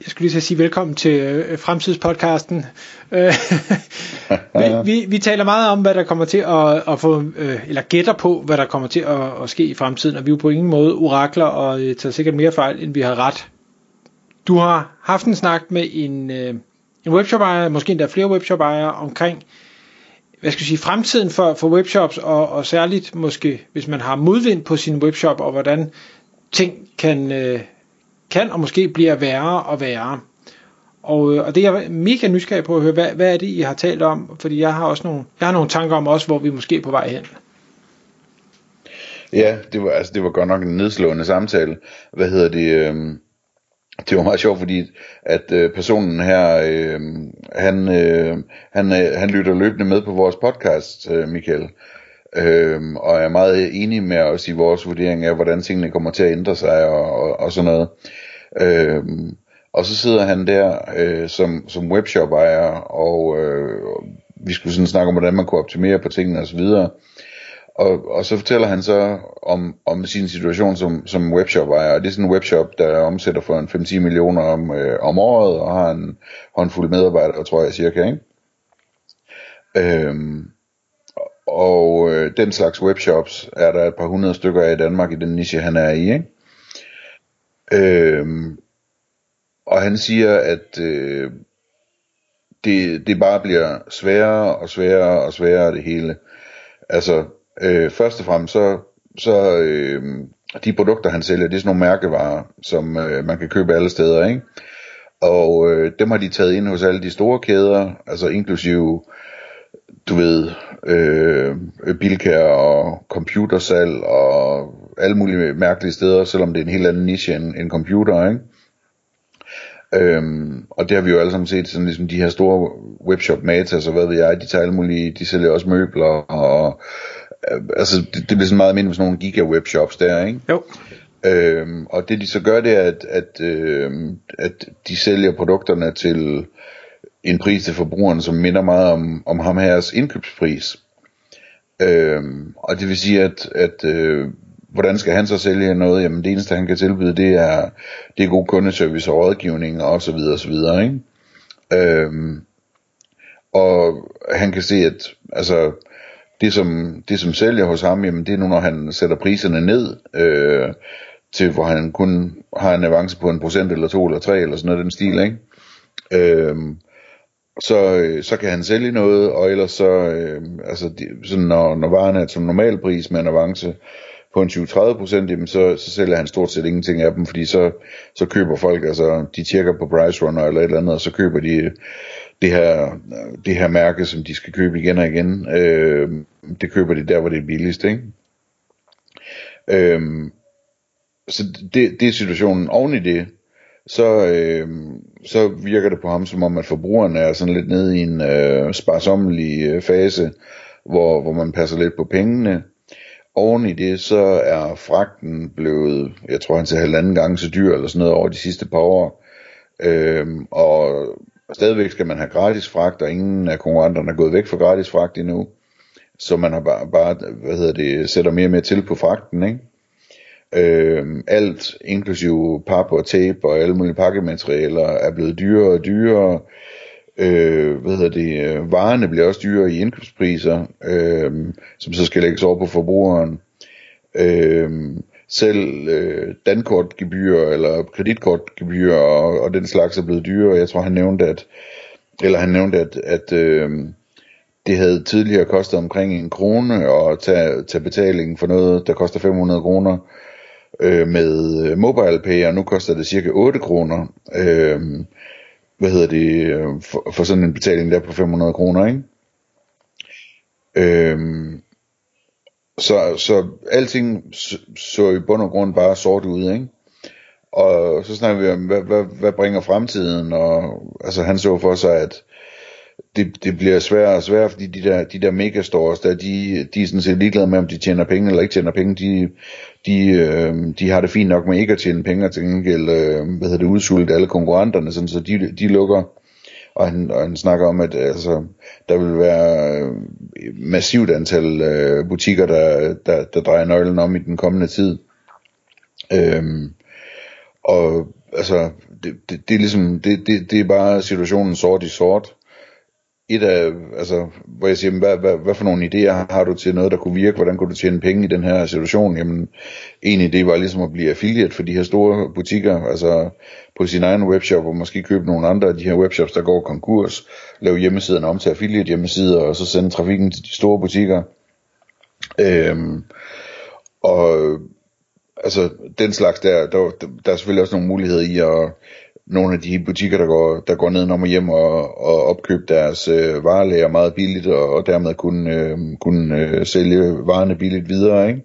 Jeg skulle lige så sige velkommen til øh, fremtidspodcasten. Øh, vi, vi, vi taler meget om, hvad der kommer til at, at få, øh, eller gætter på, hvad der kommer til at, at ske i fremtiden, og vi er jo på ingen måde orakler, og øh, tager sikkert mere fejl, end vi har ret. Du har haft en snak med en, øh, en webshop-ejer, måske endda flere webshop-ejere, omkring hvad skal jeg sige, fremtiden for, for webshops, og, og særligt måske, hvis man har modvind på sin webshop, og hvordan ting kan, øh, kan og måske bliver værre og værre. Og, øh, og det er jeg mega nysgerrig på at høre, hvad, hvad er det, I har talt om? Fordi jeg har også nogle, jeg har nogle tanker om også, hvor vi måske er på vej hen. Ja, det var, altså, det var godt nok en nedslående samtale. Hvad hedder det? Øh, det var meget sjovt, fordi at øh, personen her, øh, han, øh, han, øh, han lytter løbende med på vores podcast, øh, Michael. Øh, og er meget enig med os i vores vurdering af, hvordan tingene kommer til at ændre sig og, og, og sådan noget. Øhm, og så sidder han der øh, som, som webshop ejer, og øh, vi skulle sådan snakke om, hvordan man kunne optimere på tingene osv. Og, og så fortæller han så om, om sin situation som, som webshop ejer. Og det er sådan en webshop, der omsætter for en 5-10 millioner om, øh, om året, og har en håndfuld medarbejdere, tror jeg cirka. Ikke? Øhm, og øh, den slags webshops er der et par hundrede stykker af i Danmark i den niche, han er i. Ikke? Øhm, og han siger, at øh, det, det bare bliver sværere og sværere og sværere det hele. Altså, øh, først og fremmest så, så øh, de produkter han sælger, det er sådan nogle mærkevarer, som øh, man kan købe alle steder, ikke? Og øh, dem har de taget ind hos alle de store kæder, altså inklusive, du ved, øh, bilkær og computersalg og alle mulige mærkelige steder, selvom det er en helt anden niche end, end computer, ikke? Øhm, og det har vi jo alle sammen set, sådan ligesom de her store webshop matas og hvad ved jeg, de tager alle mulige, de sælger også møbler og øh, altså det, det bliver sådan meget mindre med sådan nogle giga webshops der, ikke? Jo. Øhm, og det de så gør, det er, at, at, øh, at de sælger produkterne til en pris til forbrugeren, som minder meget om, om ham heres indkøbspris. Øhm, og det vil sige, at, at øh, hvordan skal han så sælge noget? Jamen det eneste han kan tilbyde, det er, det er god kundeservice og rådgivning og så videre og så videre, ikke? Øhm, og han kan se, at altså, det som, det som sælger hos ham, jamen det er nu når han sætter priserne ned, øh, til hvor han kun har en avance på en procent eller to eller tre eller sådan noget den stil, ikke? Øhm, så, øh, så kan han sælge noget, og ellers så, øh, altså de, sådan når, når varen er til normal pris med en avance, på en 20-30 procent, så, så sælger han stort set ingenting af dem, fordi så, så køber folk, altså de tjekker på Price Runner eller et eller andet, og så køber de øh, det her, øh, det her mærke, som de skal købe igen og igen. Øh, det køber de der, hvor det er billigst, ikke? Øh, så det, det er situationen. Oven i det, så, øh, så virker det på ham som om, at forbrugerne er sådan lidt nede i en øh, sparsommelig øh, fase, hvor, hvor man passer lidt på pengene, Oven i det, så er fragten blevet, jeg tror han til halvanden gang så dyr eller sådan noget over de sidste par år. Øh, og stadigvæk skal man have gratis fragt, og ingen af konkurrenterne er gået væk fra gratis fragt endnu. Så man har bare, bare hvad hedder det, sætter mere og mere til på fragten, ikke? Øh, alt, inklusive pap og tape og alle mulige pakkematerialer, er blevet dyrere og dyrere. Øh, hvad hedder det, varerne bliver også dyrere i indkøbspriser, øh, som så skal lægges over på forbrugeren. Øh, selv øh, dankortgebyr eller kreditkortgebyr og, og den slags er blevet dyrere. Jeg tror han nævnte at eller han nævnte at, at øh, det havde tidligere kostet omkring en krone at tage, tage betalingen for noget, der koster 500 kroner øh, med øh, mobile pay, og nu koster det cirka 8 kroner. Øh, hvad hedder det, øh, for, for sådan en betaling der på 500 kroner, ikke? Øhm, så, så alting så, så i bund og grund bare sort ud, ikke? Og så snakker vi om, hvad, hvad, hvad bringer fremtiden, og altså han så for sig, at det, det bliver sværere og sværere, fordi de der, de der megastores, der, de, de er sådan set ligeglade med, om de tjener penge eller ikke tjener penge. De, de, øh, de har det fint nok med ikke at tjene penge, og til gengæld, øh, hvad hedder det, udsulte alle konkurrenterne, sådan, så de, de lukker. Og han, og han snakker om, at altså, der vil være øh, massivt antal øh, butikker, der, der, der drejer nøglen om i den kommende tid. Øhm, og altså, det, det, det er ligesom, det, det, det er bare situationen sort i sort et af, altså, hvor jeg siger, hvad, hvad, hvad for nogle idéer har du til noget, der kunne virke, hvordan kunne du tjene penge i den her situation? Jamen, en idé var ligesom at blive affiliate for de her store butikker, altså på sin egen webshop, og måske købe nogle andre af de her webshops, der går konkurs, lave hjemmesiderne om til affiliate hjemmesider, og så sende trafikken til de store butikker. Øhm, og altså, den slags der, der, der er selvfølgelig også nogle muligheder i at nogle af de butikker, der går, der går ned og hjem og, og opkøbe deres øh, varelager meget billigt, og, og dermed kunne, øh, kunne øh, sælge varerne billigt videre, ikke?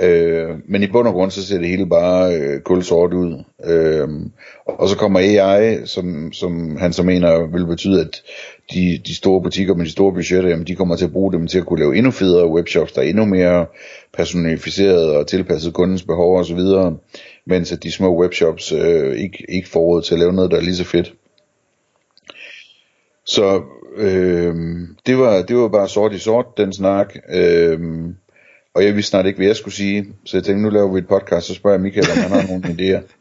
Øh, men i bund og grund, så ser det hele bare øh, kulsort ud. Øh, og så kommer AI, som, som han så mener vil betyde, at de, de store butikker med de store budgetter, jamen, de kommer til at bruge dem til at kunne lave endnu federe webshops, der er endnu mere personificeret og tilpasset kundens behov osv., mens at de små webshops øh, ikke, ikke får råd til at lave noget, der er lige så fedt. Så øh, det, var, det var bare sort i sort, den snak. Øh, og jeg vidste snart ikke, hvad jeg skulle sige, så jeg tænkte, nu laver vi et podcast, så spørger jeg Michael, om han har nogle idéer.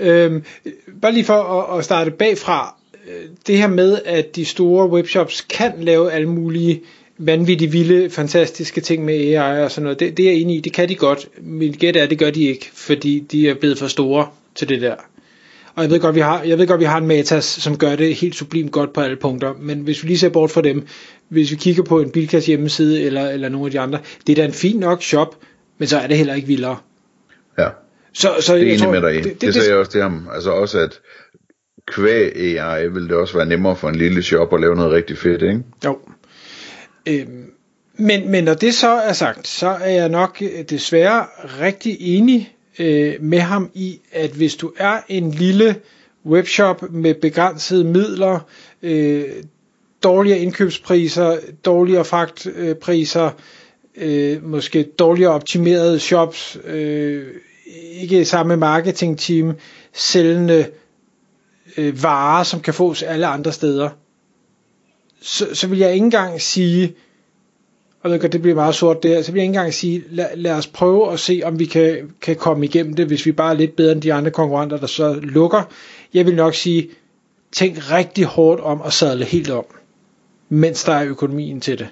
Øhm, bare lige for at, at starte bagfra, øh, det her med, at de store webshops kan lave alle mulige vanvittigt vilde, fantastiske ting med AI og sådan noget, det, det er jeg enig i, det kan de godt. Mit gæt er, at det gør de ikke, fordi de er blevet for store til det der. Og jeg ved godt, vi har, jeg ved godt, vi har en Matas, som gør det helt sublimt godt på alle punkter, men hvis vi lige ser bort fra dem, hvis vi kigger på en Bilkas hjemmeside eller, eller nogle af de andre, det er da en fin nok shop, men så er det heller ikke vildere. Ja. Så, så det er enig med dig Det, det, det, sagde jeg også til ham. Altså også, at kvæg AI vil det også være nemmere for en lille shop at lave noget rigtig fedt, ikke? Jo. Øhm, men, men når det så er sagt, så er jeg nok øh, desværre rigtig enig øh, med ham i, at hvis du er en lille webshop med begrænsede midler, øh, dårligere indkøbspriser, dårligere fragtpriser, øh, måske dårligere optimerede shops, øh, ikke samme marketingteam, sælgende øh, varer, som kan fås alle andre steder, så, så vil jeg ikke engang sige, og det bliver meget sort der, så vil jeg ikke engang sige, lad, lad os prøve at se, om vi kan, kan komme igennem det, hvis vi bare er lidt bedre end de andre konkurrenter, der så lukker. Jeg vil nok sige, tænk rigtig hårdt om at sadle helt om, mens der er økonomien til det.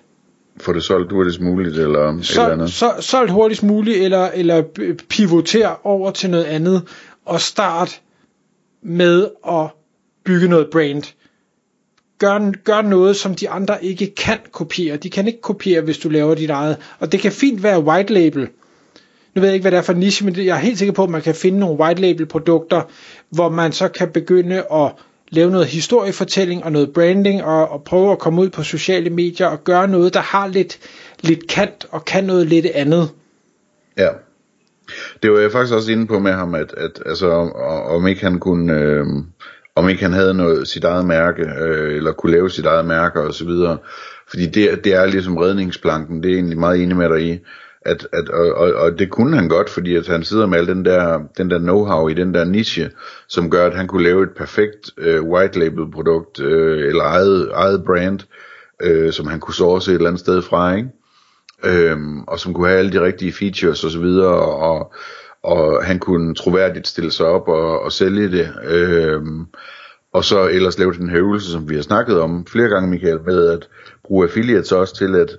Få det solgt hurtigst muligt, eller, så, eller andet? Så, solgt hurtigst muligt, eller, eller pivoter over til noget andet, og start med at bygge noget brand gør, gør noget, som de andre ikke kan kopiere. De kan ikke kopiere, hvis du laver dit eget. Og det kan fint være white label. Nu ved jeg ikke, hvad det er for niche, men jeg er helt sikker på, at man kan finde nogle white label produkter, hvor man så kan begynde at lave noget historiefortælling og noget branding og, og prøve at komme ud på sociale medier og gøre noget, der har lidt, lidt kant og kan noget lidt andet. Ja. Det var jeg faktisk også inde på med ham, at, at altså, om ikke han kunne... Øh om ikke han havde noget sit eget mærke, øh, eller kunne lave sit eget mærke og så videre. Fordi det, det er ligesom redningsplanken, det er egentlig meget enig med dig i. At, at, og, og, og det kunne han godt, fordi at han sidder med al den der, den der know-how i den der niche, som gør, at han kunne lave et perfekt øh, white label produkt, øh, eller eget, eget brand, øh, som han kunne source et eller andet sted fra, ikke? Øhm, og som kunne have alle de rigtige features og så videre, og, og han kunne troværdigt stille sig op og, og sælge det. Øhm, og så ellers lave den her øvelse, som vi har snakket om flere gange, Michael, med at bruge affiliates også til at,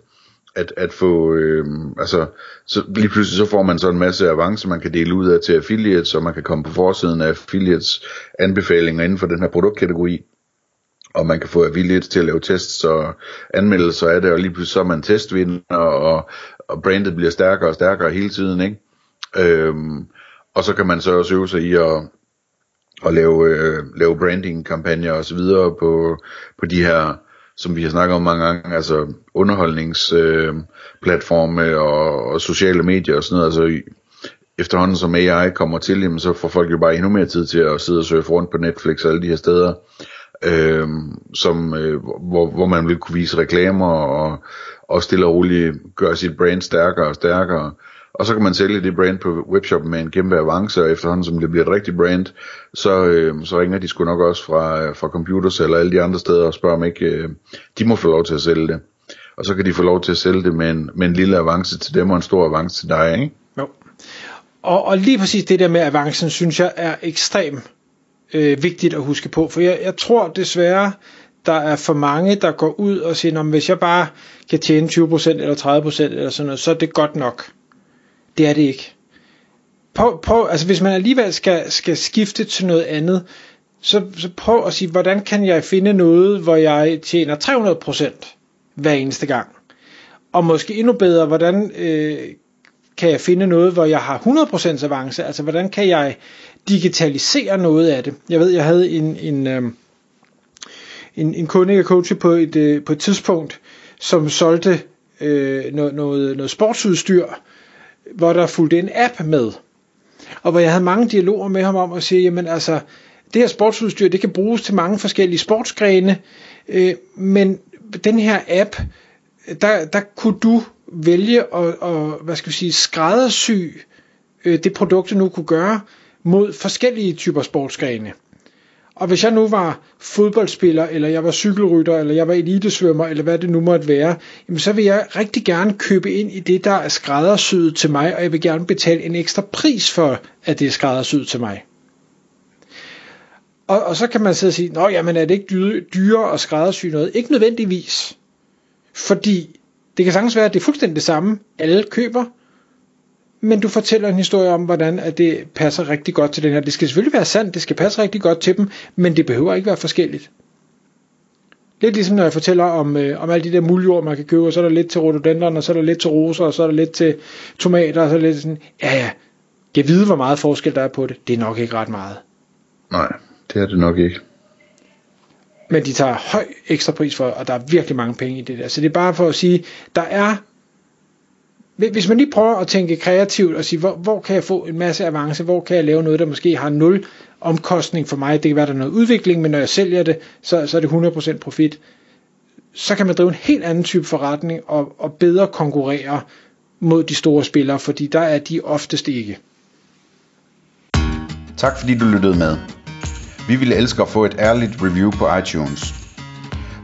at, at få, øhm, altså, så lige pludselig så får man så en masse avance, man kan dele ud af til affiliates, og man kan komme på forsiden af affiliates anbefalinger inden for den her produktkategori, og man kan få affiliates til at lave tests og anmeldelser af det, og lige pludselig så er man testvinder, og, og brandet bliver stærkere og stærkere hele tiden, ikke? Øhm, og så kan man så også øve sig i at, at lave, øh, lave branding-kampagner og så videre på, på de her, som vi har snakket om mange gange, altså underholdningsplatforme øh, og, og sociale medier og sådan noget. Altså efterhånden som AI kommer til, jamen, så får folk jo bare endnu mere tid til at sidde og surfe rundt på Netflix og alle de her steder. øh, som, øh, hvor, hvor man vil kunne vise reklamer og, og stille og roligt gøre sit brand stærkere og stærkere. Og så kan man sælge det brand på webshoppen med en kæmpe avance, og efterhånden som det bliver et rigtigt brand, så, øh, så ringer de sgu nok også fra, øh, fra Computers eller alle de andre steder og spørger om ikke, øh, de må få lov til at sælge det. Og så kan de få lov til at sælge det med en, med en lille avance til dem og en stor avance til dig, ikke? Jo. Og, og lige præcis det der med avancen, synes jeg er ekstremt øh, vigtigt at huske på, for jeg, jeg tror desværre, der er for mange, der går ud og siger, hvis jeg bare kan tjene 20% eller 30% eller sådan noget, så er det godt nok. Det er det ikke. Prøv, prøv, altså hvis man alligevel skal, skal skifte til noget andet, så, så prøv at sige, hvordan kan jeg finde noget, hvor jeg tjener 300% hver eneste gang? Og måske endnu bedre, hvordan øh, kan jeg finde noget, hvor jeg har 100% avance? Altså hvordan kan jeg digitalisere noget af det? Jeg ved, jeg havde en, en, øh, en, en kunde, jeg coachede på et, øh, på et tidspunkt, som solgte øh, noget, noget, noget sportsudstyr, hvor der fulgte en app med. Og hvor jeg havde mange dialoger med ham om at sige, jamen altså, det her sportsudstyr, det kan bruges til mange forskellige sportsgrene, øh, men den her app, der, der kunne du vælge at, at hvad skal vi sige, skræddersy øh, det produkt, du nu kunne gøre mod forskellige typer sportsgrene. Og hvis jeg nu var fodboldspiller, eller jeg var cykelrytter, eller jeg var elitesvømmer, eller hvad det nu måtte være, jamen så vil jeg rigtig gerne købe ind i det, der er skræddersyet til mig, og jeg vil gerne betale en ekstra pris for, at det er skræddersyet til mig. Og, og så kan man sidde og sige, nå jamen er det ikke dyre, dyrere at skræddersy noget? Ikke nødvendigvis. Fordi det kan sagtens være, at det er fuldstændig det samme, alle køber, men du fortæller en historie om, hvordan at det passer rigtig godt til den her. Det skal selvfølgelig være sandt, det skal passe rigtig godt til dem, men det behøver ikke være forskelligt. Lidt ligesom når jeg fortæller om, øh, om alle de der muljord, man kan købe, og så er der lidt til rhododendron, og så er der lidt til roser, og så er der lidt til tomater, og så er der lidt sådan, ja ja, jeg vide, hvor meget forskel der er på det. Det er nok ikke ret meget. Nej, det er det nok ikke. Men de tager høj ekstra pris for, og der er virkelig mange penge i det der. Så det er bare for at sige, der er hvis man lige prøver at tænke kreativt og sige, hvor, hvor kan jeg få en masse avance, hvor kan jeg lave noget, der måske har nul omkostning for mig, det kan være, der er noget udvikling, men når jeg sælger det, så, så er det 100% profit. Så kan man drive en helt anden type forretning og, og bedre konkurrere mod de store spillere, fordi der er de oftest ikke. Tak fordi du lyttede med. Vi ville elske at få et ærligt review på iTunes.